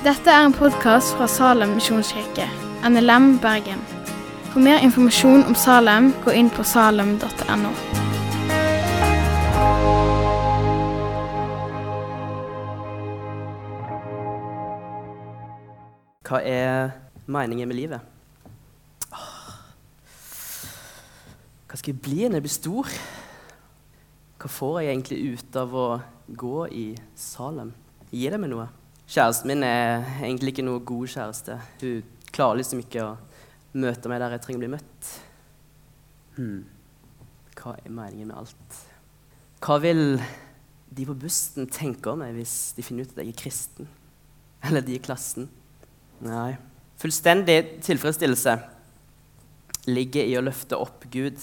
Dette er en podkast fra Salem misjonskirke, NLM Bergen. For mer informasjon om Salem, gå inn på salem.no. Hva er meningen med livet? Hva skal jeg bli når jeg blir stor? Hva får jeg egentlig ut av å gå i Salem? Gir det meg noe? Kjæresten min er egentlig ikke noe god kjæreste. Hun klarer liksom ikke å møte meg der jeg trenger å bli møtt. Hmm. Hva er meningen med alt? Hva vil de på bussen tenke om meg hvis de finner ut at jeg er kristen? Eller de i klassen? Nei. Fullstendig tilfredsstillelse ligger i å løfte opp Gud,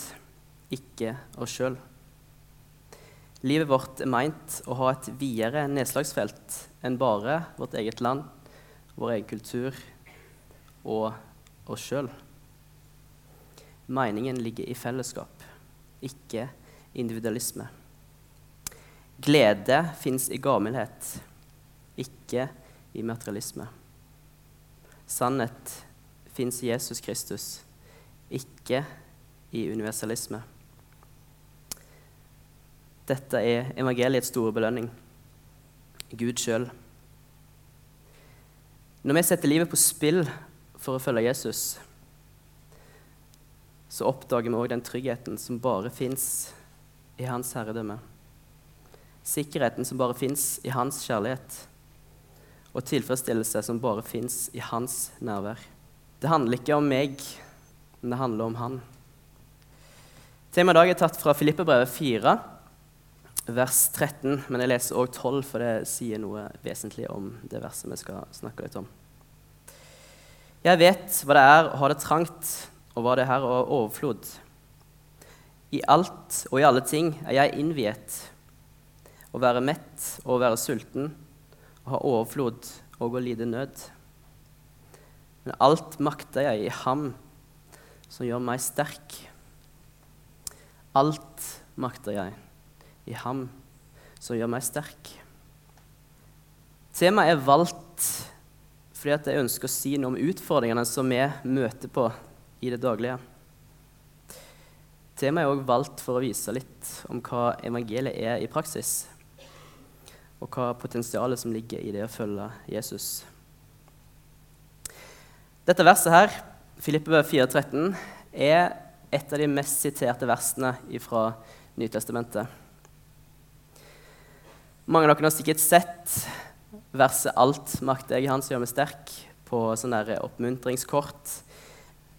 ikke oss sjøl. Livet vårt er meint å ha et videre nedslagsfelt enn bare vårt eget land, vår egen kultur og oss sjøl. Meningen ligger i fellesskap, ikke individualisme. Glede fins i gavmildhet, ikke i materialisme. Sannhet fins i Jesus Kristus, ikke i universalisme. Dette er evangeliets store belønning Gud sjøl. Når vi setter livet på spill for å følge Jesus, så oppdager vi òg den tryggheten som bare fins i Hans herredømme. Sikkerheten som bare fins i Hans kjærlighet og tilfredsstillelse som bare fins i hans nærvær. Det handler ikke om meg, men det handler om han. Temaet i dag er tatt fra Filippebrevet 4, vers 13. Men jeg leser òg 12, for det sier noe vesentlig om det verset vi skal snakke litt om. Jeg vet hva det er å ha det trangt, og hva det er å ha overflod. I alt og i alle ting er jeg innviet. Å være mett og å være sulten å ha overflod og å lide nød. Men alt makter jeg i ham som gjør meg sterk. Alt makter jeg i ham som gjør meg sterk. Temaet er valgt fordi jeg ønsker å si noe om utfordringene som vi møter på i det daglige. Temaet er også valgt for å vise litt om hva evangeliet er i praksis og hva potensialet som ligger i det å følge Jesus. Dette verset her, Filippe 4,13, er et av de mest siterte versene fra Nytestamentet. Mange av dere har sikkert sett verset 'Alt makter jeg Han som gjør meg sterk' på sånne oppmuntringskort.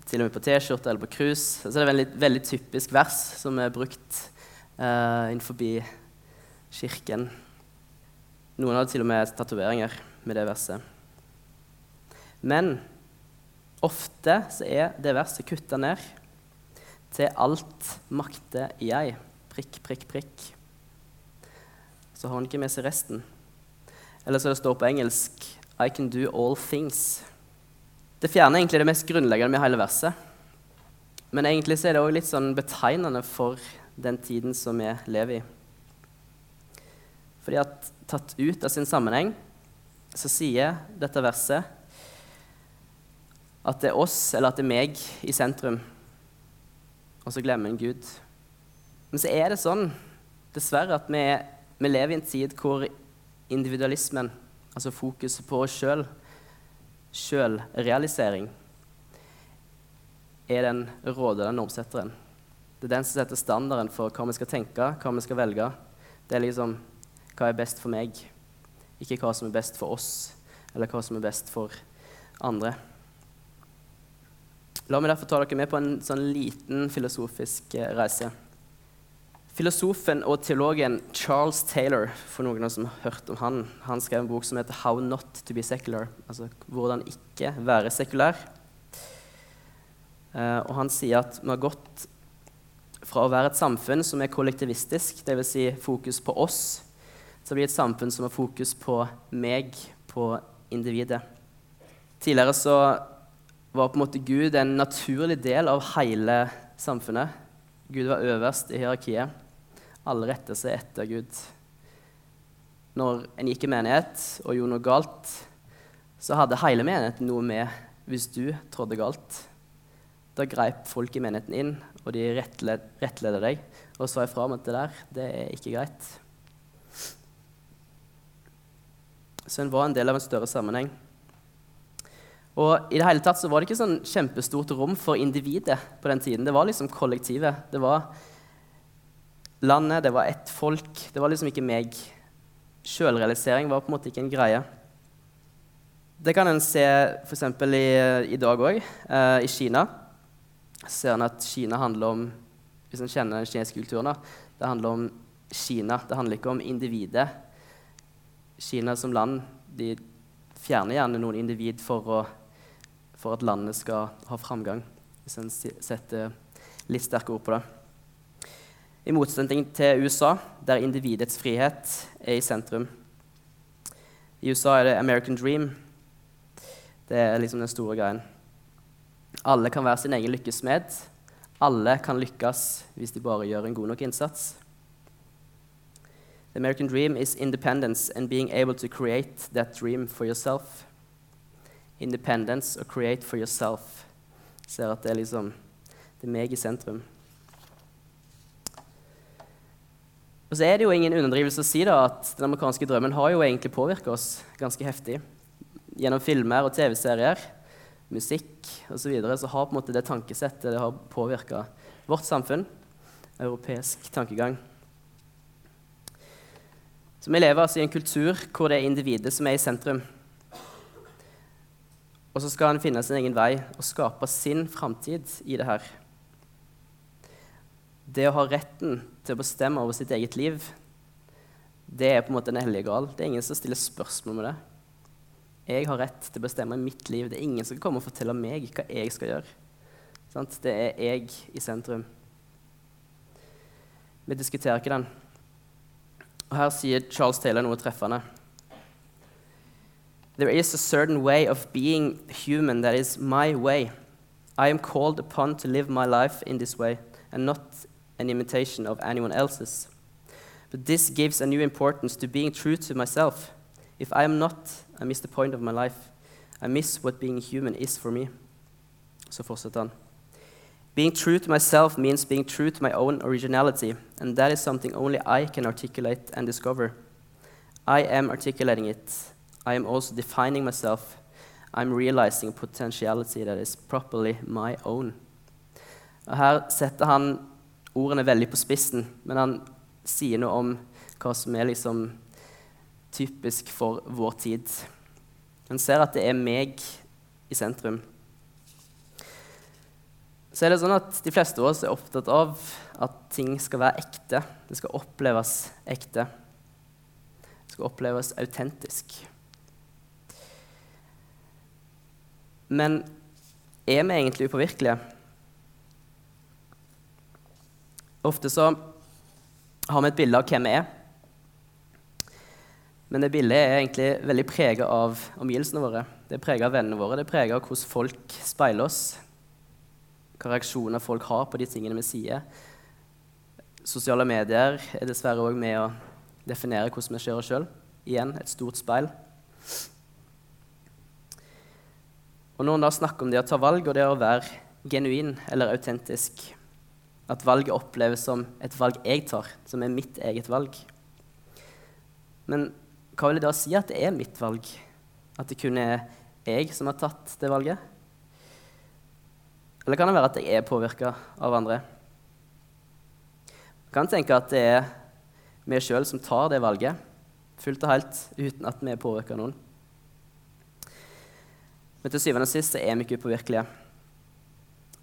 Til og med på T-skjorte eller på krus. Så det er et veldig, veldig typisk vers som er brukt uh, innenfor kirken. Noen hadde til og med tatoveringer med det verset. Men ofte så er det verset kutta ned til 'alt makter jeg'. Prikk, prikk, prikk. Så har han ikke med seg resten. Eller så det står på engelsk 'I can do all things'. Det fjerner egentlig det mest grunnleggende med hele verset. Men egentlig så er det òg litt sånn betegnende for den tiden som vi lever i. Fordi at tatt ut av sin sammenheng så sier dette verset at det er oss, eller at det er meg, i sentrum. Og så glemmer en Gud. Men så er det sånn, dessverre, at vi, vi lever i en tid hvor individualismen, altså fokuset på oss sjøl, sjølrealisering, er den rådende normsetteren. Det er den som setter standarden for hva vi skal tenke, hva vi skal velge. Det er liksom hva er best for meg, ikke hva som er best for oss, eller hva som er best for andre. La meg derfor ta dere med på en sånn liten filosofisk eh, reise. Filosofen og teologen Charles Taylor, for noen av som har hørt om han, han skrev en bok som heter 'How Not To Be Secular', altså 'Hvordan ikke være sekulær'. Uh, og han sier at vi har gått fra å være et samfunn som er kollektivistisk, dvs. Si fokus på oss, til å bli et samfunn som har fokus på meg, på individet. Tidligere så var på en måte Gud en naturlig del av hele samfunnet. Gud var øverst i hierarkiet. Alle retter seg etter Gud. Når en gikk i menighet og gjorde noe galt, så hadde hele menigheten noe med hvis du trådde galt. Da greip folk i menigheten inn, og de rettleder deg og sa ifra om at det der, det er ikke greit. Så en var en del av en større sammenheng. Og i det hele tatt så var det ikke sånn kjempestort rom for individet på den tiden. Det var liksom kollektivet. Det var landet, det var ett folk. Det var liksom ikke meg. Sjølrealisering var på en måte ikke en greie. Det kan en se f.eks. I, i dag òg, eh, i Kina. Ser en at Kina handler om Hvis en kjenner den kinesiske kulturen, da, det handler om Kina. Det handler ikke om individet. Kina som land de fjerner gjerne noen individ for, å, for at landet skal ha framgang, hvis en setter litt sterke ord på det. I motsetning til USA, der individets frihet er i sentrum. I USA er det American Dream. Det er liksom den store greien. Alle kan være sin egen lykkes smed. Alle kan lykkes hvis de bare gjør en god nok innsats. The American dream is independence and being able to create that dream for yourself. Independence og create for yourself. Ser at det er liksom Det er meg i sentrum. Og så er det jo ingen underdrivelse å si da at den amerikanske drømmen har jo egentlig påvirka oss ganske heftig. Gjennom filmer og TV-serier musikk osv., så, videre, så har på en måte det tankesettet det har påvirka vårt samfunn, europeisk tankegang. Så Vi lever altså i en kultur hvor det er individet som er i sentrum. Og så skal en finne sin egen vei og skape sin framtid i det her. Det å ha retten til å bestemme over sitt eget liv, det er på en måte en hellig gral. Det er ingen som stiller spørsmål med det. Jeg har rett til å bestemme mitt liv. Det er ingen som kan komme og fortelle meg hva jeg skal gjøre. Det er jeg i sentrum. Vi diskuterer ikke den. Og Her sier Charles Taylor noe treffende. There is a certain way of being human that is my way. I am called upon to live my life in this way, and not an imitation of anyone else's. But this gives a new importance to being true to myself. If I am not, I miss the point of my life. I miss what being human is for me. Så fortsetter han. Being true to myself means being true to my own originality, and that is something only I can articulate and discover. I am articulating it. I am also defining myself. I'm realizing a potentiality that is properly my own. Og her setter han ordene veldig på spissen, men han sier noe om hva som er liksom typisk for vår tid. Han ser at det er meg i sentrum. Så er det sånn at De fleste av oss er opptatt av at ting skal være ekte. Det skal oppleves ekte. Det skal oppleves autentisk. Men er vi egentlig upåvirkelige? Ofte så har vi et bilde av hvem vi er. Men det bildet er egentlig veldig prega av omgivelsene våre. Det er prega av vennene våre, det er prega av hvordan folk speiler oss. Hva reaksjoner folk har på de tingene vi sier. Sosiale medier er dessverre òg med å definere hvordan vi ser oss sjøl. Igjen et stort speil. Og Når en da snakker om det å ta valg og det å være genuin eller autentisk At valget oppleves som et valg jeg tar, som er mitt eget valg. Men hva vil det da si at det er mitt valg? At det kun er jeg som har tatt det valget? Eller kan det være at jeg er påvirka av andre? Jeg kan tenke at det er vi sjøl som tar det valget, fullt og helt, uten at vi er påvirka av noen. Men til syvende og sist er vi ikke upåvirkelige.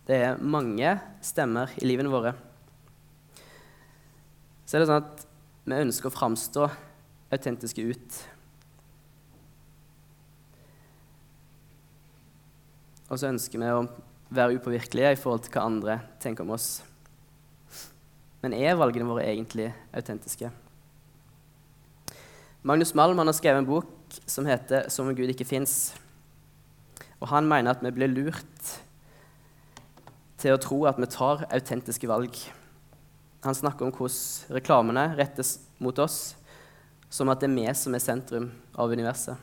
Det er mange stemmer i livene våre. Så er det sånn at vi ønsker å framstå autentiske ut. Og så ønsker vi å være upåvirkelige i forhold til hva andre tenker om oss. Men er valgene våre egentlig autentiske? Magnus Malm har skrevet en bok som heter 'Som om Gud ikke fins'. Og han mener at vi blir lurt til å tro at vi tar autentiske valg. Han snakker om hvordan reklamene rettes mot oss som at det er vi som er sentrum av universet.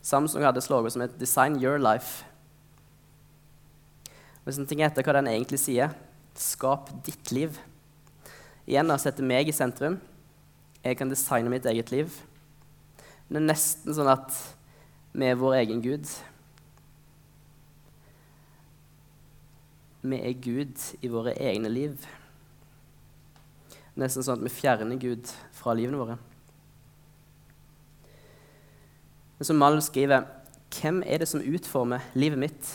Samsung hadde slogan som het 'Design your life'. Hvis en tenker etter hva den egentlig sier, skap ditt liv. Igjen da setter meg i sentrum. Jeg kan designe mitt eget liv. Men Det er nesten sånn at vi er vår egen Gud. Vi er Gud i våre egne liv. Nesten sånn at vi fjerner Gud fra livene våre. Men som Malm skriver, hvem er det som utformer livet mitt?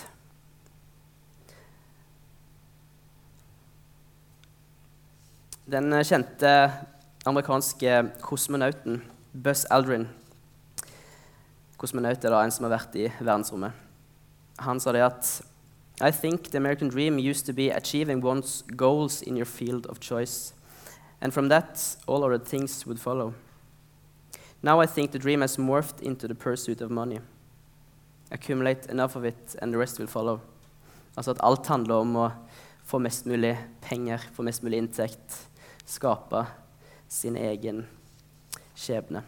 Den kjente amerikanske kosmonauten Buzz Aldrin Kosmonaut er da en som har vært i verdensrommet. Han sa det at I think the American dream used to be achieving one's goals in your field of choice. And from that, all other things would follow. Now I think the dream has morphed into the pursuit of money. Accumulate enough of it, and the rest will follow. Altså at alt handler om å få mest mulig penger, få mest mulig inntekt, skape sin egen skjebne.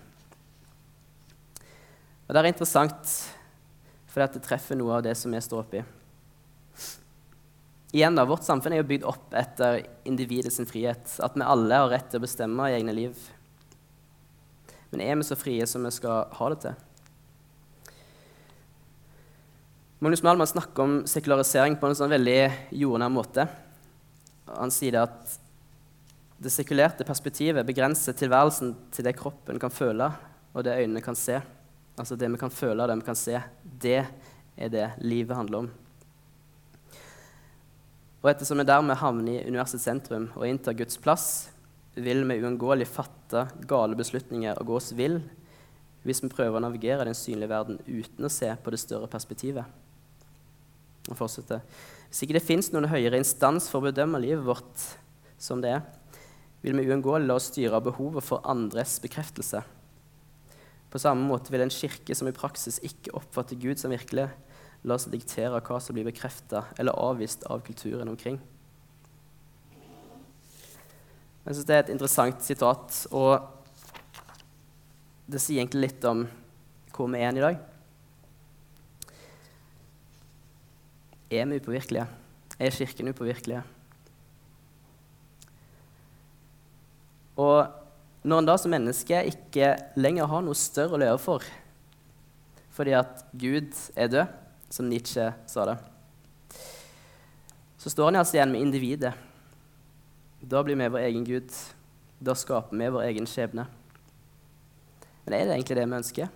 Og Det er interessant, for det treffer noe av det som jeg står oppi. Igjen da, Vårt samfunn er jo bygd opp etter individets frihet. At vi alle har rett til å bestemme i egne liv. Men er vi så frie som vi skal ha det til? Magnus Malmann snakker om sekularisering på en sånn veldig jordnær måte. Han sier at det sekulerte perspektivet begrenser tilværelsen til det kroppen kan føle, og det øynene kan se. Altså det vi kan føle og det vi kan se. Det er det livet handler om. Og ettersom vi dermed havner i universets sentrum og inntar Guds plass, vil vi uunngåelig fatte gale beslutninger og gå oss vill hvis vi prøver å navigere den synlige verden uten å se på det større perspektivet. Og fortsette. Hvis ikke det fins noen høyere instans for å bedømme livet vårt som det er, vil vi uunngåelig la oss styre av behovet for andres bekreftelse. På samme måte vil en kirke som i praksis ikke oppfatter Gud som virkelig, la seg diktere hva som blir bekrefta eller avvist av kulturen omkring. Jeg synes Det er et interessant sitat, og det sier egentlig litt om hvor vi er i dag. Er vi upåvirkelige? Er Kirken upåvirkelige? Og når en da som menneske ikke lenger har noe større å leve for fordi at Gud er død, som Nietzsche sa det, så står han altså igjen med individet. Da blir vi vår egen Gud. Da skaper vi vår egen skjebne. Men er det egentlig det vi ønsker?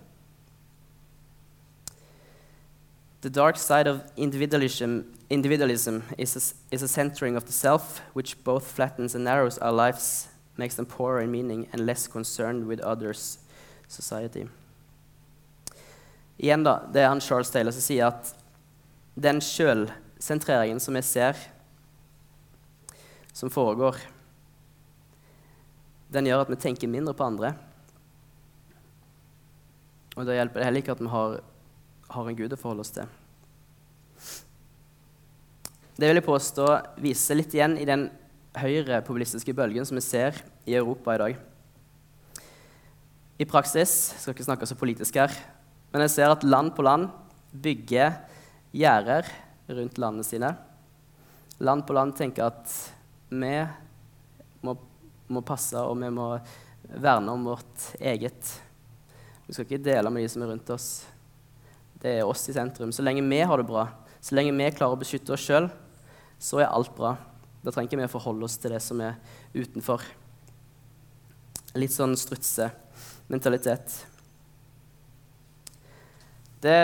The dark side of individualism, individualism is, a, is a centering of the self, which both flattens and narrows our lives makes them poorer in meaning and less concerned with others' society. Igjen da, Det er han Charles Taylor som sier at den sjølsentreringen som vi ser som foregår, den gjør at vi tenker mindre på andre. Og da hjelper det heller ikke at vi har, har en Gud å forholde oss til. Det vil jeg påstå viser litt igjen i den høyrepopulistiske bølgen som vi ser i Europa i dag. I praksis jeg skal ikke snakke så politisk her, men jeg ser at land på land bygger gjerder rundt landene sine. Land på land tenker at vi må, må passe, og vi må verne om vårt eget. Vi skal ikke dele med de som er rundt oss. Det er oss i sentrum. Så lenge vi har det bra, så lenge vi klarer å beskytte oss sjøl, så er alt bra. Da trenger vi å forholde oss til det som er utenfor. Litt sånn strutsementalitet. Det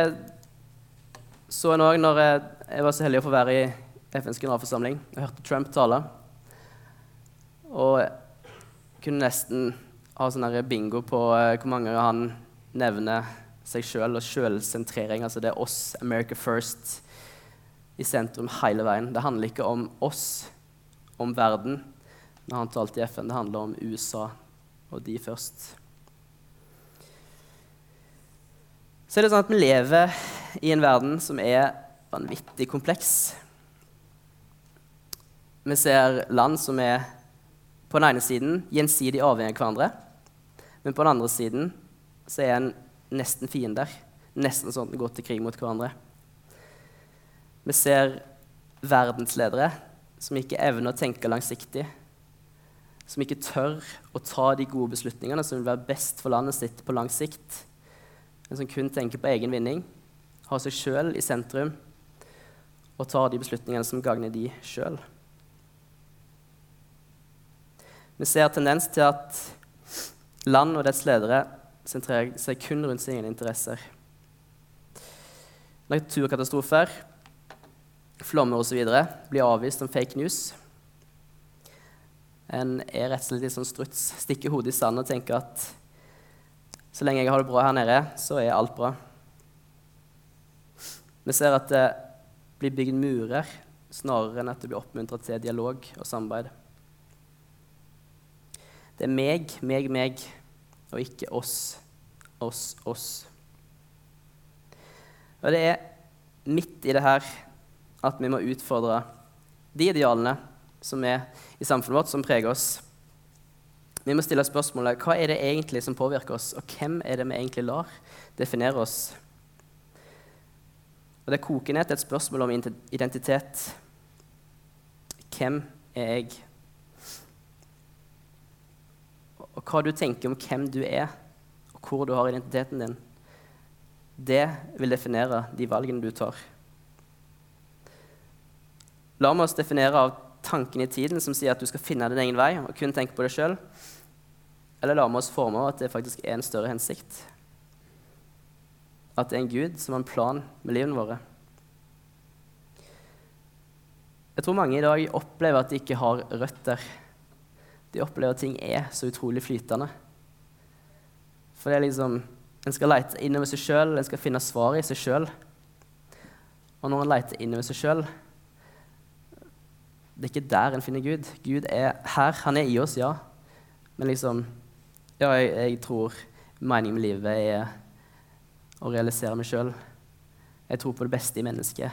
så jeg òg når jeg, jeg, var så heldig å få være i FNs generalforsamling. Jeg hørte Trump tale. Og kunne nesten ha sånn bingo på uh, hvor mange han nevner seg sjøl og sjølsentrering. Altså det er oss, America first, i sentrum hele veien. Det handler ikke om oss om verden når han talte i FN. Det handler om USA og de først. Så er det sånn at vi lever i en verden som er vanvittig kompleks. Vi ser land som er på den ene siden gjensidig avhengig av hverandre, men på den andre siden så er en nesten fiender. nesten sånn at vi går til krig mot hverandre. Vi ser verdensledere som ikke evner å tenke langsiktig, som ikke tør å ta de gode beslutningene som vil være best for landet sitt på lang sikt, men som kun tenker på egen vinning, har seg sjøl i sentrum og tar de beslutningene som gagner de sjøl. Vi ser tendens til at land og dets ledere sentrerer seg kun rundt sine interesser. Naturkatastrofer, flommer osv. blir avvist som fake news. En er rett og slett litt sånn struts, stikker hodet i sanden og tenker at så lenge jeg har det bra her nede, så er alt bra. Vi ser at det blir bygd murer snarere enn at det blir oppmuntra til dialog og samarbeid. Det er meg, meg, meg, og ikke oss, oss, oss. Og det er midt i det her at vi må utfordre de idealene som er i samfunnet vårt, som preger oss. Vi må stille spørsmålet hva er det egentlig som påvirker oss, og hvem er det vi egentlig lar definere oss? Og Det koker ned til et spørsmål om identitet. Hvem er jeg? Og hva du tenker om hvem du er, og hvor du har identiteten din, det vil definere de valgene du tar. La oss definere av tanken i tiden som sier at du skal finne din egen vei og kun tenke på deg sjøl? Eller la vi oss forme av at det faktisk er en større hensikt? At det er en Gud som har en plan med livene våre? Jeg tror mange i dag opplever at de ikke har røtter. De opplever at ting er så utrolig flytende. For det er liksom En skal lete innover seg sjøl, en skal finne svaret i seg sjøl. Og når en leter innover seg sjøl, det er ikke der en finner Gud. Gud er her. Han er i oss, ja. Men liksom Ja, jeg, jeg tror meningen med livet er å realisere meg sjøl. Jeg tror på det beste i mennesket.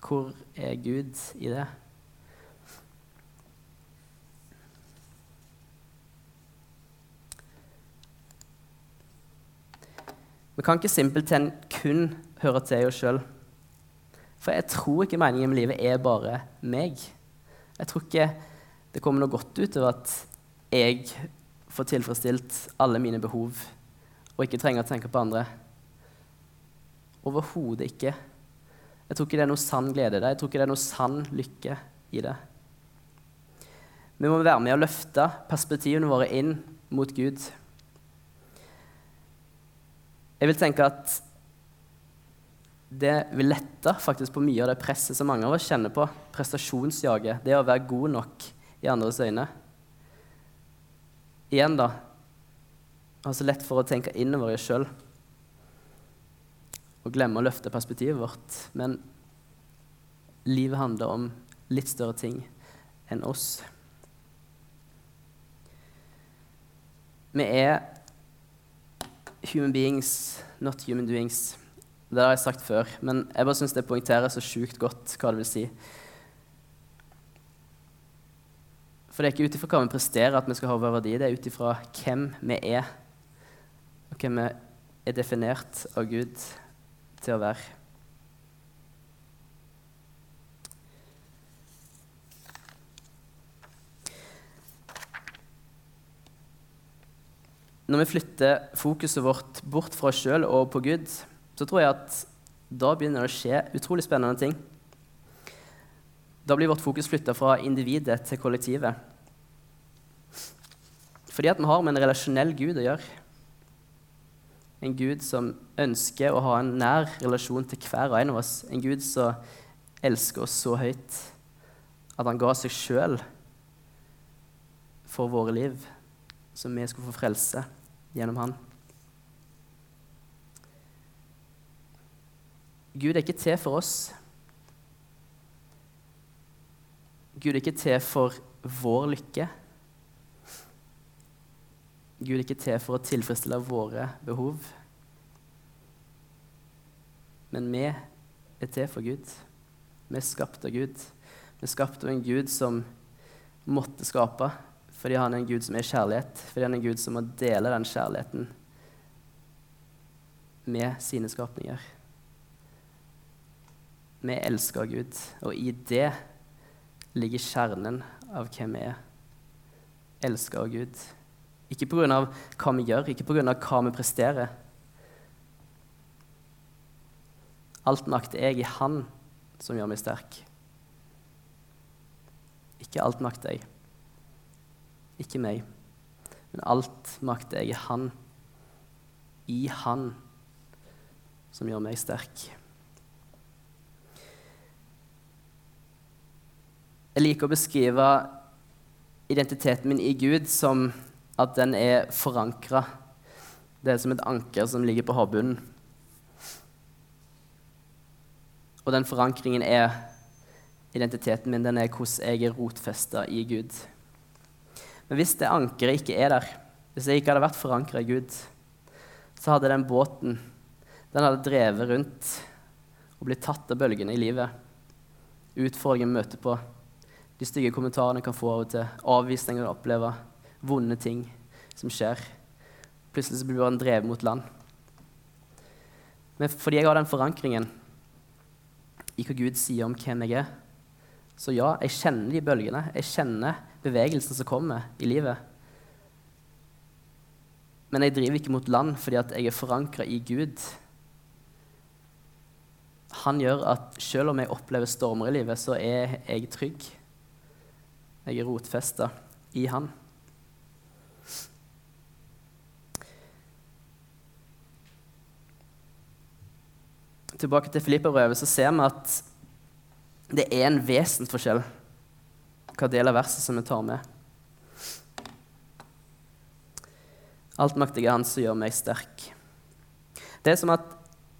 Hvor er Gud i det? Vi kan ikke simpelthen kun høre til oss sjøl. For jeg tror ikke meningen med livet er bare meg. Jeg tror ikke det kommer noe godt ut av at jeg får tilfredsstilt alle mine behov og ikke trenger å tenke på andre. Overhodet ikke. Jeg tror ikke det er noe sann glede i det. Jeg tror ikke det er noe sann lykke i det. Vi må være med å løfte perspektivene våre inn mot Gud. Jeg vil tenke at det vil lette faktisk på mye av det presset som mange av oss kjenner på. Prestasjonsjaget. Det å være god nok i andres øyne. Igjen, da. Har så lett for å tenke innover i oss sjøl og glemme å løfte perspektivet vårt. Men livet handler om litt større ting enn oss. Vi er human beings, not human doings. Det har jeg sagt før, men jeg bare syns det poengterer så sjukt godt hva det vil si. For det er ikke ut ifra hva vi presterer at vi skal ha vår verdi, det er ut ifra hvem vi er, og hvem vi er definert av Gud til å være. Når vi flytter fokuset vårt bort fra oss sjøl og på Gud, så tror jeg at da begynner det å skje utrolig spennende ting. Da blir vårt fokus flytta fra individet til kollektivet. Fordi at vi har med en relasjonell Gud å gjøre. En Gud som ønsker å ha en nær relasjon til hver og en av oss. En Gud som elsker oss så høyt at han ga seg sjøl for våre liv, så vi skulle få frelse gjennom han. Gud er ikke til for oss. Gud er ikke til for vår lykke. Gud er ikke til for å tilfredsstille våre behov. Men vi er til for Gud. Vi er skapt av Gud. Vi er skapt av en Gud som måtte skape, fordi han er en Gud som er kjærlighet, fordi han er en Gud som må dele den kjærligheten med sine skapninger. Vi elsker Gud, og i det ligger kjernen av hvem vi er. Elsker av Gud. Ikke pga. hva vi gjør, ikke pga. hva vi presterer. Alt makter jeg i Han som gjør meg sterk. Ikke alt makter jeg. Ikke meg. Men alt makter jeg i Han. I Han som gjør meg sterk. Jeg liker å beskrive identiteten min i Gud som at den er forankra. Det er som et anker som ligger på havbunnen. Og den forankringen er identiteten min. Den er hvordan jeg er rotfesta i Gud. Men hvis det ankeret ikke er der, hvis jeg ikke hadde vært forankra i Gud, så hadde den båten den hadde drevet rundt og blitt tatt av bølgene i livet. Utfordringen møter på, de stygge kommentarene kan få av og til, avvisninger du oppleve, vonde ting som skjer. Plutselig så blir han drevet mot land. Men fordi jeg har den forankringen i hva Gud sier om hvem jeg er, så ja, jeg kjenner de bølgene. Jeg kjenner bevegelsen som kommer i livet. Men jeg driver ikke mot land fordi jeg er forankra i Gud. Han gjør at selv om jeg opplever stormer i livet, så er jeg trygg. Jeg er rotfesta i Han. Tilbake til Filipperbrevet så ser vi at det er en vesensforskjell hva del av verset som vi tar med. Altmaktige Han som gjør meg sterk. Det er som at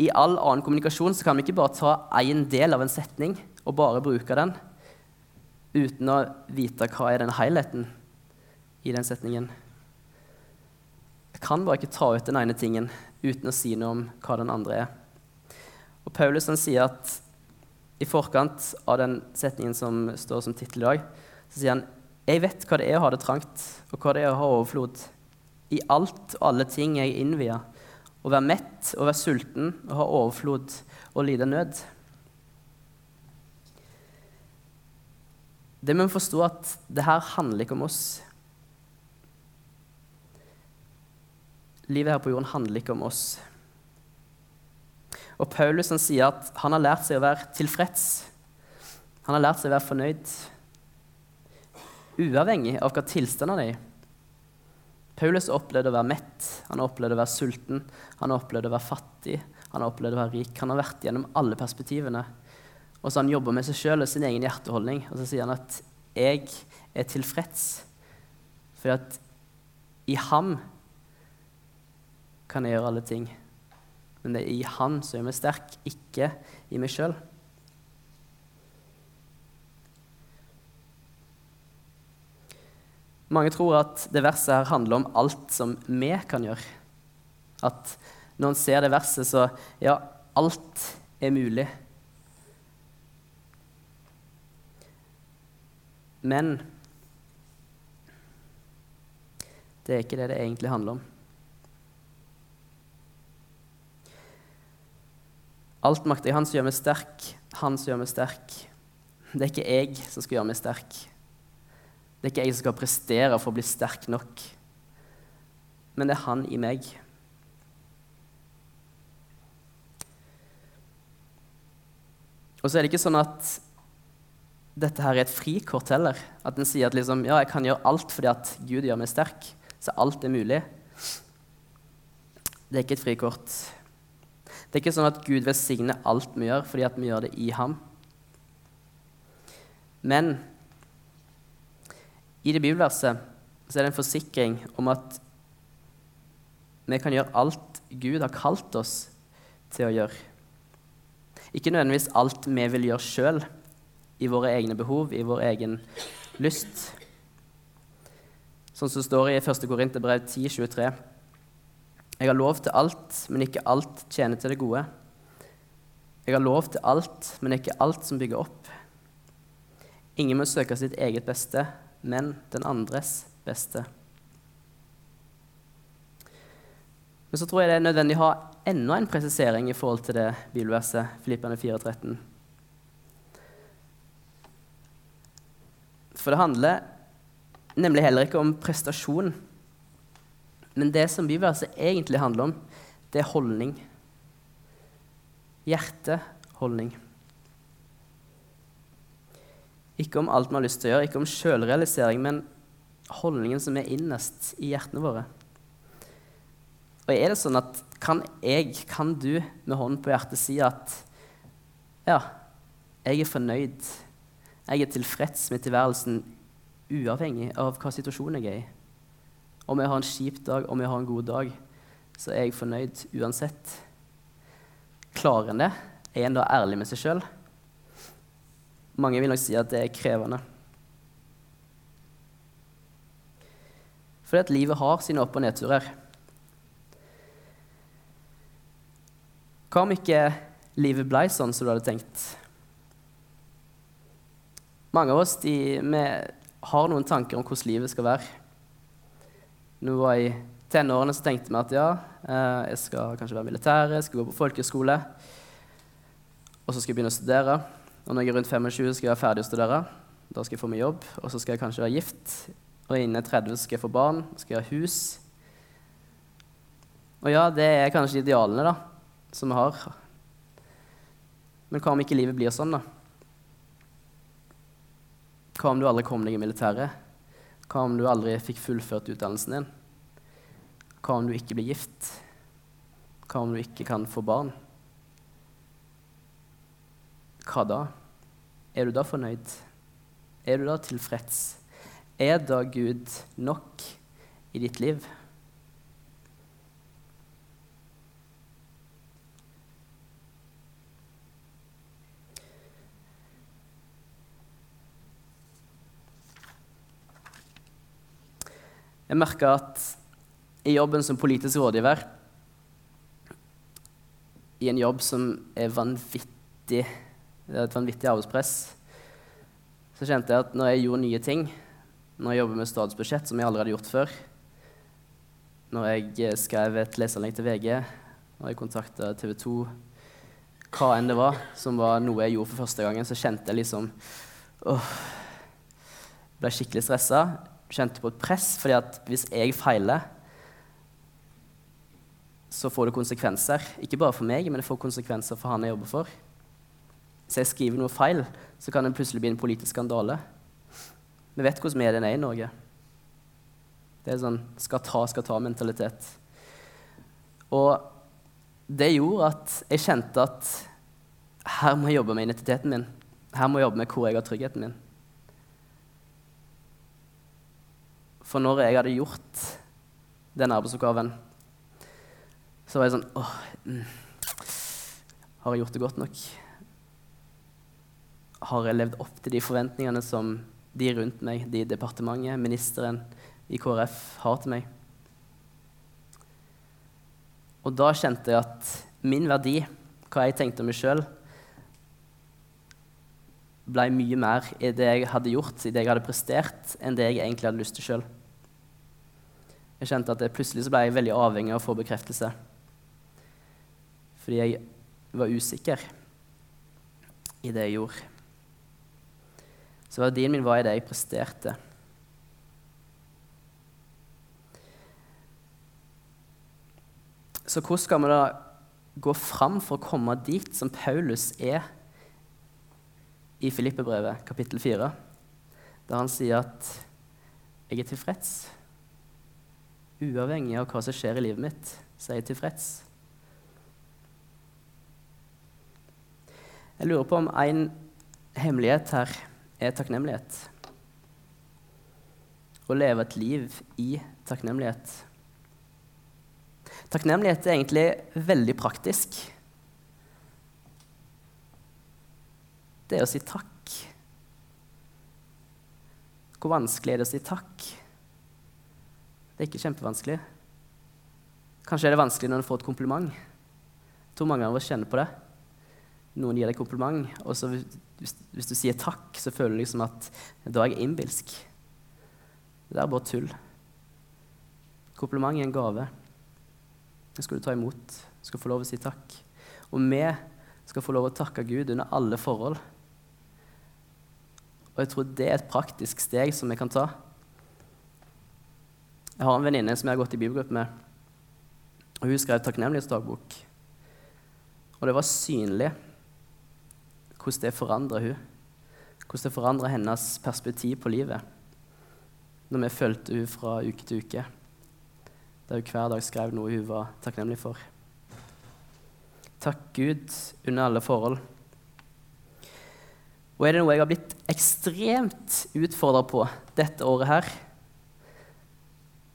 i all annen kommunikasjon så kan vi ikke bare ta én del av en setning og bare bruke den uten å vite hva er den helheten i den setningen. Jeg kan bare ikke ta ut den ene tingen uten å si noe om hva den andre er. Og Paulus han sier at i forkant av den setningen som står som tittel i dag, så sier han jeg vet hva det er å ha det trangt, og hva det er å ha overflod. I alt og alle ting jeg innvia å være mett, å være sulten, å ha overflod og lide nød. Det må vi forstå at det her handler ikke om oss. Livet her på jorden handler ikke om oss. Og Paulus han sier at han har lært seg å være tilfreds. Han har lært seg å være fornøyd, uavhengig av hva tilstand han er i. Paulus opplevde å være mett, han opplevde å være sulten, han opplevde å være fattig, han opplevde å være rik. Han har vært gjennom alle perspektivene. Og så han jobber med seg sjøl og sin egen hjerteholdning. Og så sier han at 'jeg er tilfreds', for at i ham kan jeg gjøre alle ting. Men det er i han som gjør meg sterk, ikke i meg sjøl. Mange tror at det verset her handler om alt som vi kan gjøre. At når en ser det verset, så ja, alt er mulig. Men det er ikke det det egentlig handler om. Alt makt er Han som gjør meg sterk, Han som gjør meg sterk. Det er ikke jeg som skal gjøre meg sterk. Det er ikke jeg som skal prestere for å bli sterk nok, men det er han i meg. Og så er det ikke sånn at dette her er et frikort heller. At en sier at liksom, ja, jeg kan gjøre alt fordi at Gud gjør meg sterk. Så alt er mulig. Det er ikke et frikort. Det er ikke sånn at Gud velsigner alt vi gjør fordi at vi gjør det i ham. Men i det bibelverset så er det en forsikring om at vi kan gjøre alt Gud har kalt oss til å gjøre. Ikke nødvendigvis alt vi vil gjøre sjøl, i våre egne behov, i vår egen lyst. Sånn som det står i 1. Korinterbrev 10,23. Jeg har lov til alt, men ikke alt tjener til det gode. Jeg har lov til alt, men ikke alt som bygger opp. Ingen må søke sitt eget beste, men den andres beste. Men så tror jeg det er nødvendig å ha enda en presisering i forhold til det bibelverset, Filippene 4,13. For det handler nemlig heller ikke om prestasjon. Men det som bibelverset egentlig handler om, det er holdning. Hjerteholdning. Ikke om alt vi har lyst til å gjøre, ikke om sjølrealisering, men holdningen som er innerst i hjertene våre. Og er det sånn at kan jeg, kan du med hånden på hjertet si at ja, jeg er fornøyd, jeg er tilfreds med tilværelsen uavhengig av hva situasjonen jeg er i? Om jeg har en kjip dag, om jeg har en god dag, så er jeg fornøyd uansett. Klarer en det? Er en da ærlig med seg sjøl? Mange vil nok si at det er krevende. Fordi at livet har sine opp- og nedturer. Hva om ikke livet ble sånn som du hadde tenkt? Mange av oss de, har noen tanker om hvordan livet skal være. Vi var i tenårene, så tenkte vi at ja, eh, jeg skal kanskje være militær, jeg skal gå på folkehøyskole, og så skal jeg begynne å studere. Og når jeg er rundt 25, skal jeg være ferdig å studere. Da skal jeg få meg jobb, og så skal jeg kanskje være gift. Og innen 30 skal jeg få barn, skal jeg ha hus. Og ja, det er kanskje idealene da, som vi har. Men hva om ikke livet blir sånn, da? Hva om du aldri kom deg i militæret? Hva om du aldri fikk fullført utdannelsen din? Hva om du ikke blir gift? Hva om du ikke kan få barn? Hva da? Er du da fornøyd? Er du da tilfreds? Er da Gud nok i ditt liv? Jeg merka at i jobben som politisk rådgiver, i en jobb som er vanvittig det er et vanvittig arbeidspress, så kjente jeg at når jeg gjorde nye ting, når jeg jobbet med statsbudsjett, som jeg aldri hadde gjort før, når jeg skrev et leseranlegg til VG, når jeg kontakta TV 2, hva enn det var, som var noe jeg gjorde for første gangen, så kjente jeg liksom åh, Ble skikkelig stressa. Kjente på et press, fordi at hvis jeg feiler så får det konsekvenser. Ikke bare for meg, men det får konsekvenser for han jeg jobber for. Hvis jeg skriver noe feil, så kan det plutselig bli en politisk skandale. Vi vet hvordan mediene er i Norge. Det er sånn skal ta, skal ta-mentalitet. Og det gjorde at jeg kjente at her må jeg jobbe med identiteten min. Her må jeg jobbe med hvor jeg har tryggheten min. For når jeg hadde gjort den arbeidsoppgaven så var jeg sånn åh, mm, Har jeg gjort det godt nok? Har jeg levd opp til de forventningene som de rundt meg, de i departementet, ministeren i KrF, har til meg? Og da kjente jeg at min verdi, hva jeg tenkte om meg sjøl, ble mye mer i det jeg hadde gjort, i det jeg hadde prestert, enn det jeg egentlig hadde lyst til sjøl. Jeg kjente at jeg plutselig ble jeg veldig avhengig av å få bekreftelse fordi jeg var usikker i det jeg gjorde. Så verdien min var i det jeg presterte. Så hvordan skal vi da gå fram for å komme dit som Paulus er i Filippebrevet, kapittel 4, der han sier at 'jeg er tilfreds'. Uavhengig av hva som skjer i livet mitt, så er jeg tilfreds. Jeg lurer på om en hemmelighet her er takknemlighet. Å leve et liv i takknemlighet. Takknemlighet er egentlig veldig praktisk. Det er å si takk. Hvor vanskelig er det å si takk? Det er ikke kjempevanskelig. Kanskje er det vanskelig når en får et kompliment. Jeg tror mange av oss kjenner på det noen gir deg kompliment, og så hvis, hvis, du sier takk, så føler du liksom at da er jeg innbilsk. Det er bare tull. Kompliment er en gave. Det skal du ta imot. Du skal få lov å si takk. Og vi skal få lov å takke Gud under alle forhold. Og jeg tror det er et praktisk steg som vi kan ta. Jeg har en venninne som jeg har gått i bibelgruppe med. og Hun skrev takknemlighetsdagbok. Og det var synlig hvordan det forandra hun. Hvordan det forandra hennes perspektiv på livet når vi fulgte hun fra uke til uke. Der hun hver dag skrev noe hun var takknemlig for. Takk Gud under alle forhold. Og er det noe jeg har blitt ekstremt utfordra på dette året her,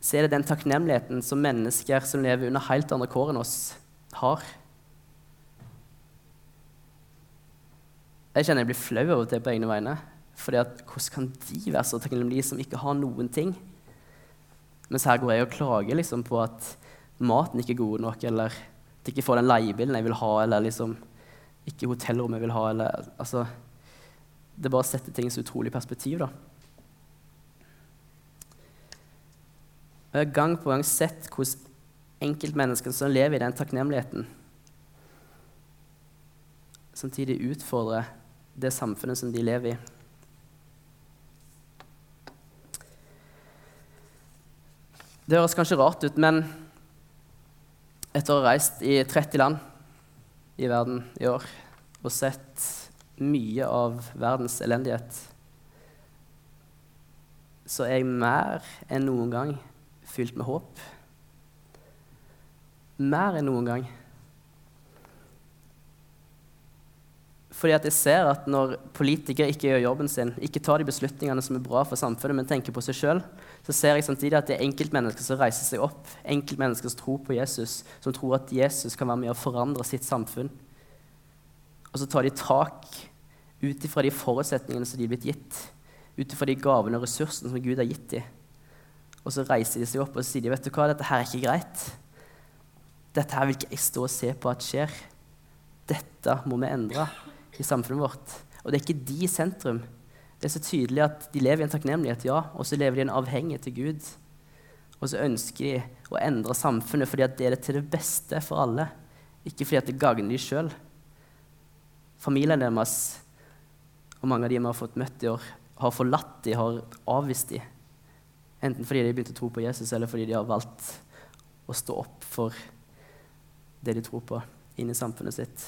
så er det den takknemligheten som mennesker som lever under helt andre kår enn oss, har. Jeg kjenner jeg blir flau og til på egne vegne. At, Hvordan kan de være så takknemlige som ikke har noen ting? Mens her går jeg og klager liksom, på at maten ikke er god nok, eller at jeg ikke får den leiebilen jeg vil ha, eller liksom, ikke hotellrommet jeg vil ha. Eller, altså, det bare setter ting så utrolig perspektiv. da. Jeg har gang på gang sett hvordan enkeltmenneskene som lever i den takknemligheten, samtidig utfordrer det samfunnet som de lever i. Det høres kanskje rart ut, men etter å ha reist i 30 land i verden i år og sett mye av verdens elendighet, så er jeg mer enn noen gang fylt med håp. Mer enn noen gang. Fordi at jeg ser at når politikere ikke gjør jobben sin, ikke tar de beslutningene som er bra for samfunnet, men tenker på seg sjøl, så ser jeg samtidig at det er enkeltmennesker som reiser seg opp, enkeltmennesker som tror på Jesus, som tror at Jesus kan være med å forandre sitt samfunn. Og så tar de tak ut ifra de forutsetningene som de er blitt gitt, ut ifra de gavene og ressursene som Gud har gitt dem. Og så reiser de seg opp og sier de, vet du hva, dette her er ikke greit. Dette her vil ikke jeg stå og se på at skjer. Dette må vi endre i samfunnet vårt. Og det er ikke de i sentrum. Det er så tydelig at de lever i en takknemlighet, ja, og så lever de i en avhengighet til Gud. Og så ønsker de å endre samfunnet fordi det er det til det beste for alle, ikke fordi det gagner de sjøl. Familien deres og mange av de vi har fått møtt i år, har forlatt de, har avvist de. Enten fordi de begynte å tro på Jesus, eller fordi de har valgt å stå opp for det de tror på, inn i samfunnet sitt.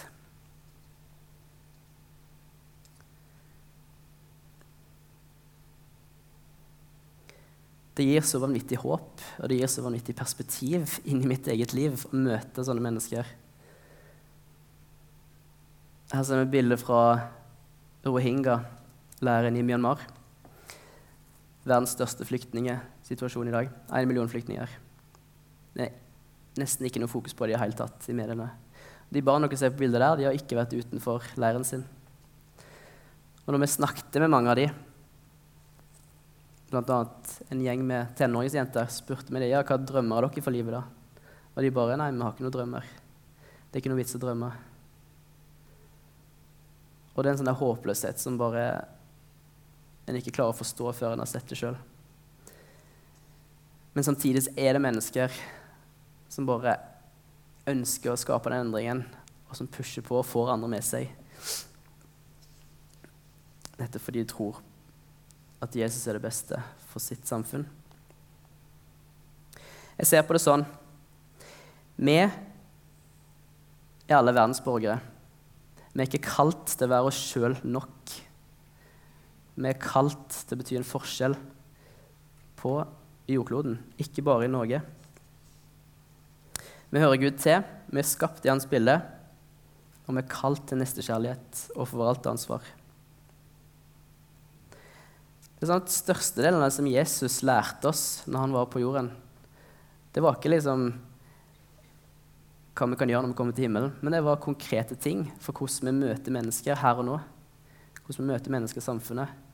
Det gir så vanvittig håp og det gir så vanvittig perspektiv inn i mitt eget liv å møte sånne mennesker. Her ser vi et bilde fra rohingya-leiren i Myanmar. Verdens største flyktningsituasjon i dag. Én million flyktninger. Det er nesten ikke noe fokus på det i det hele tatt i mediene. De barna dere ser på bildet der, de har ikke vært utenfor leiren sin. Og når vi snakket med mange av dem, bl.a. en gjeng med tenåringsjenter spurte meg ja, hva drømmer dere for livet. da? Og de bare nei, vi har ikke noen drømmer. Det er ikke noe vits å drømme. Og det er en sånn håpløshet som bare en ikke klarer å forstå før en har sett det sjøl. Men samtidig er det mennesker som bare ønsker å skape den endringen, og som pusher på og får andre med seg. Dette fordi de tror at Jesus er det beste for sitt samfunn. Jeg ser på det sånn Vi er alle verdens borgere. Vi er ikke kalt til å være oss sjøl nok. Vi er kalt til å bety en forskjell på jordkloden, ikke bare i Norge. Vi hører Gud til, vi er skapt i Hans bilde, og vi er kalt til nestekjærlighet og forvalteransvar. Det er sånn at Størstedelen av det som Jesus lærte oss når han var på jorden, det var ikke liksom hva vi kan gjøre når vi kommer til himmelen, men det var konkrete ting for hvordan vi møter mennesker her og nå. Hvordan vi møter mennesker i samfunnet.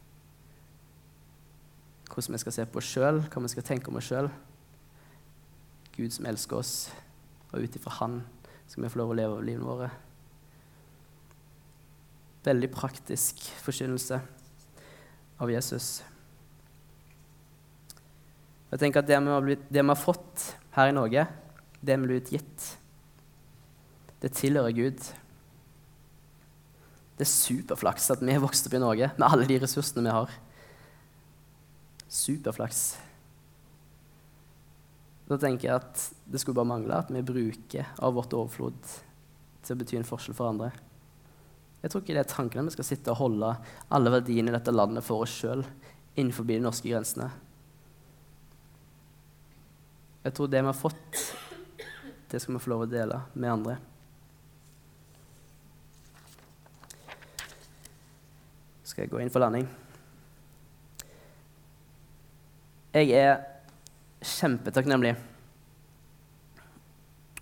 Hvordan vi skal se på oss sjøl, hva vi skal tenke om oss sjøl. Gud som elsker oss, og ut ifra Han skal vi få lov å leve av livene våre. Veldig praktisk forkynnelse av Jesus. Jeg tenker at Det vi har, blitt, det vi har fått her i Norge, det vi blir gitt. Det tilhører Gud. Det er superflaks at vi er vokst opp i Norge med alle de ressursene vi har. Superflaks. Da tenker jeg at det skulle bare mangle at vi bruker av vårt overflod til å bety en forskjell for andre. Jeg tror ikke det er tanken at vi skal sitte og holde alle verdiene i dette landet for oss sjøl innenfor de norske grensene. Jeg tror det vi har fått, det skal vi få lov å dele med andre. Skal jeg gå inn for landing? Jeg er kjempetakknemlig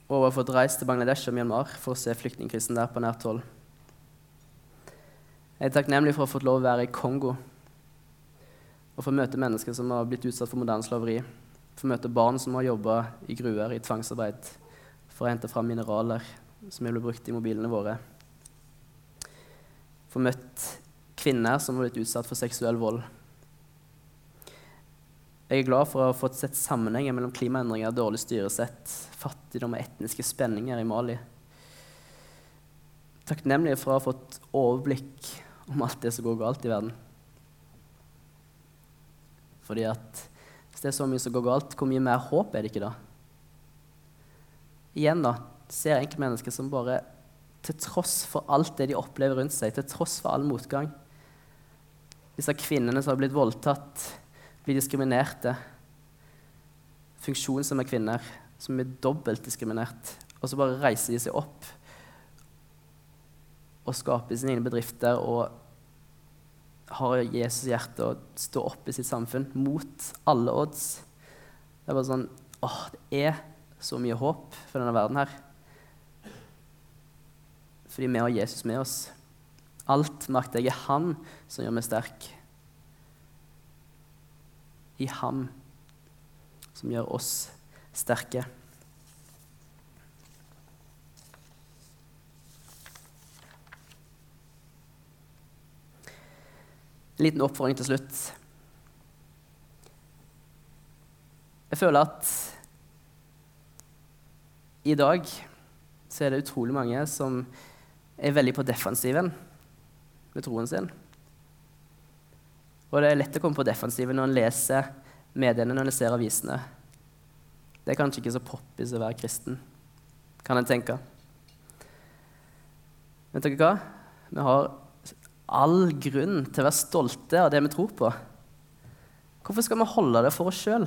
over å ha fått reist til Bangladesh og Myanmar for å se flyktningkrisen der på nært hold. Jeg er takknemlig for å ha fått lov å være i Kongo og få møte mennesker som har blitt utsatt for moderne slaveri. Få møte barn som har jobba i gruer, i tvangsarbeid for å hente fram mineraler som blir brukt i mobilene våre. Få møtt kvinner som har blitt utsatt for seksuell vold. Jeg er glad for å ha fått sett sammenhenger mellom klimaendringer, dårlig styresett, fattigdom og etniske spenninger i Mali. Takknemlig for å ha fått overblikk om alt det som går galt i verden. Fordi at hvis det er så mye som går galt, hvor mye mer håp er det ikke da? Igjen da, ser enkeltmennesker som bare, til tross for alt det de opplever rundt seg, til tross for all motgang Disse kvinnene som har blitt voldtatt, blir diskriminerte. Funksjonshemmede kvinner som er dobbelt diskriminert. Og så bare reiser de seg opp og skaper sine egne bedrifter og har Jesus hjerte og står opp i sitt samfunn mot alle odds. Det er bare sånn åh, det er så mye håp for denne verden her. Fordi vi har Jesus med oss. Alt makter jeg er Han som gjør meg sterk. I Ham som gjør oss sterke. En liten oppfordring til slutt. Jeg føler at i dag så er det utrolig mange som er veldig på defensiven med troen sin. Og det er lett å komme på defensiven når en leser mediene, når en ser avisene. Det er kanskje ikke så poppis å være kristen, kan en tenke. Vet dere hva? Vi har all grunn til å være stolte av det vi tror på. Hvorfor skal vi holde det for oss sjøl?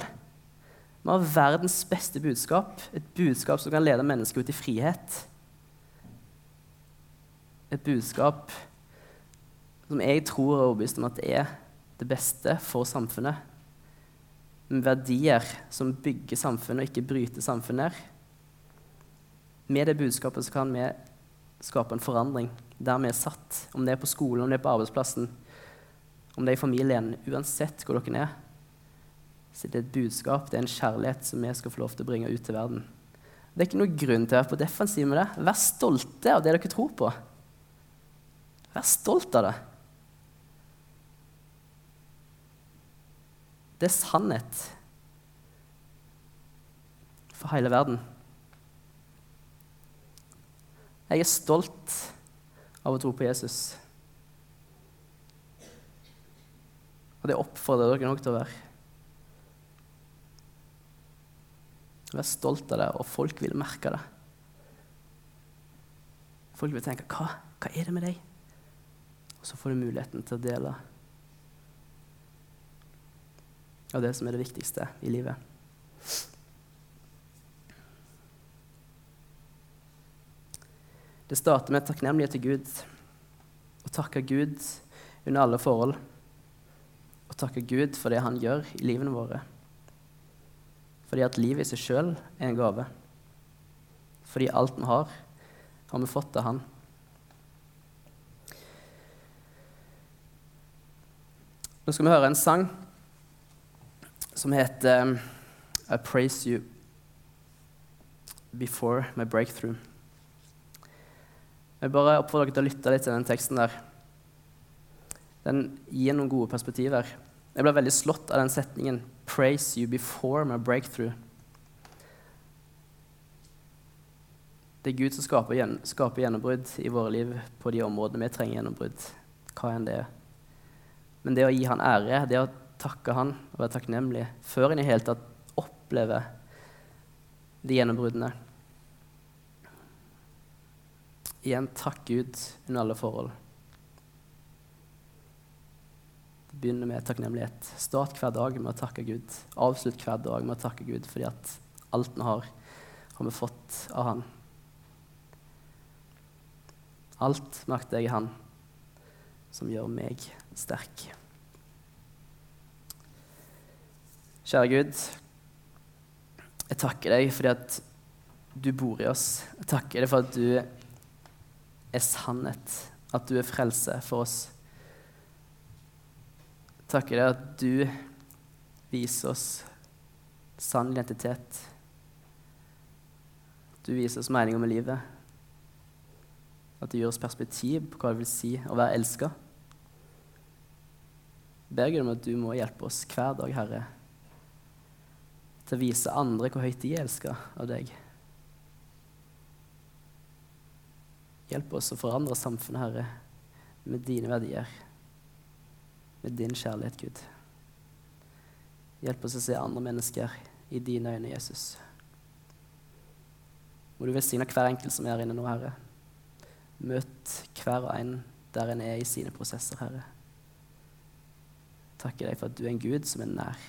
Vi har verdens beste budskap, et budskap som kan lede mennesker ut i frihet. Et budskap som jeg tror er overbevist om at det er det beste for samfunnet. Med verdier som bygger samfunnet og ikke bryter samfunnet. Med det budskapet kan vi skape en forandring der vi er satt. Om det er på skolen, om det er på arbeidsplassen, om det er i familien. Uansett hvor dere er. Så det er et budskap, det er en kjærlighet som vi skal få lov til å bringe ut til verden. Det er ikke noe grunn til å være på defensiv med det. Vær stolte av det dere tror på. Vær stolt av det. Det er sannhet for hele verden. Jeg er stolt av å tro på Jesus. Og det oppfordrer dere nok til å være. Vær stolt av det, og folk vil merke det. Folk vil tenke hva, hva er det med deg? Og så får du muligheten til å dele av det som er det viktigste i livet. Det starter med takknemlighet til Gud. Å takke Gud under alle forhold. Å takke Gud for det han gjør i livene våre. Fordi at livet i seg sjøl er en gave. Fordi alt vi har, har vi fått av Han. Nå skal vi høre en sang som heter I praise you before my breakthrough. Jeg bare oppfordrer dere til å lytte litt til den teksten der. Den gir noen gode perspektiver. Jeg ble veldig slått av den setningen 'Praise you before my breakthrough'. Det er Gud som skaper, skaper gjennombrudd i våre liv på de områdene vi trenger gjennombrudd. Hva enn det er. Men det å gi han ære, det å takke han og være takknemlig før en i hele tatt opplever de gjennombruddene Igjen takk Gud under alle forhold. Det begynner med takknemlighet. Start hver dag med å takke Gud. Avslutt hver dag med å takke Gud fordi at alt vi har, har vi fått av Han. Alt makter jeg i Han som gjør meg sterk. Kjære Gud, jeg takker deg fordi at du bor i oss. Jeg takker deg for at du er sannhet, at du er frelse for oss. Jeg takker deg at du viser oss sann identitet. Du viser oss meninga med livet. At du gir oss perspektiv på hva det vil si å være elska. Ber Gud om at du må hjelpe oss hver dag, Herre, til å vise andre hvor høyt de er elska av deg. Hjelp oss å forandre samfunnet, Herre, med dine verdier, med din kjærlighet, Gud. Hjelp oss å se andre mennesker i dine øyne, Jesus. Må du velsigne hver enkelt som er her inne nå, Herre. Møt hver og en der en er i sine prosesser, Herre. Takker deg for at du er en Gud som er nær.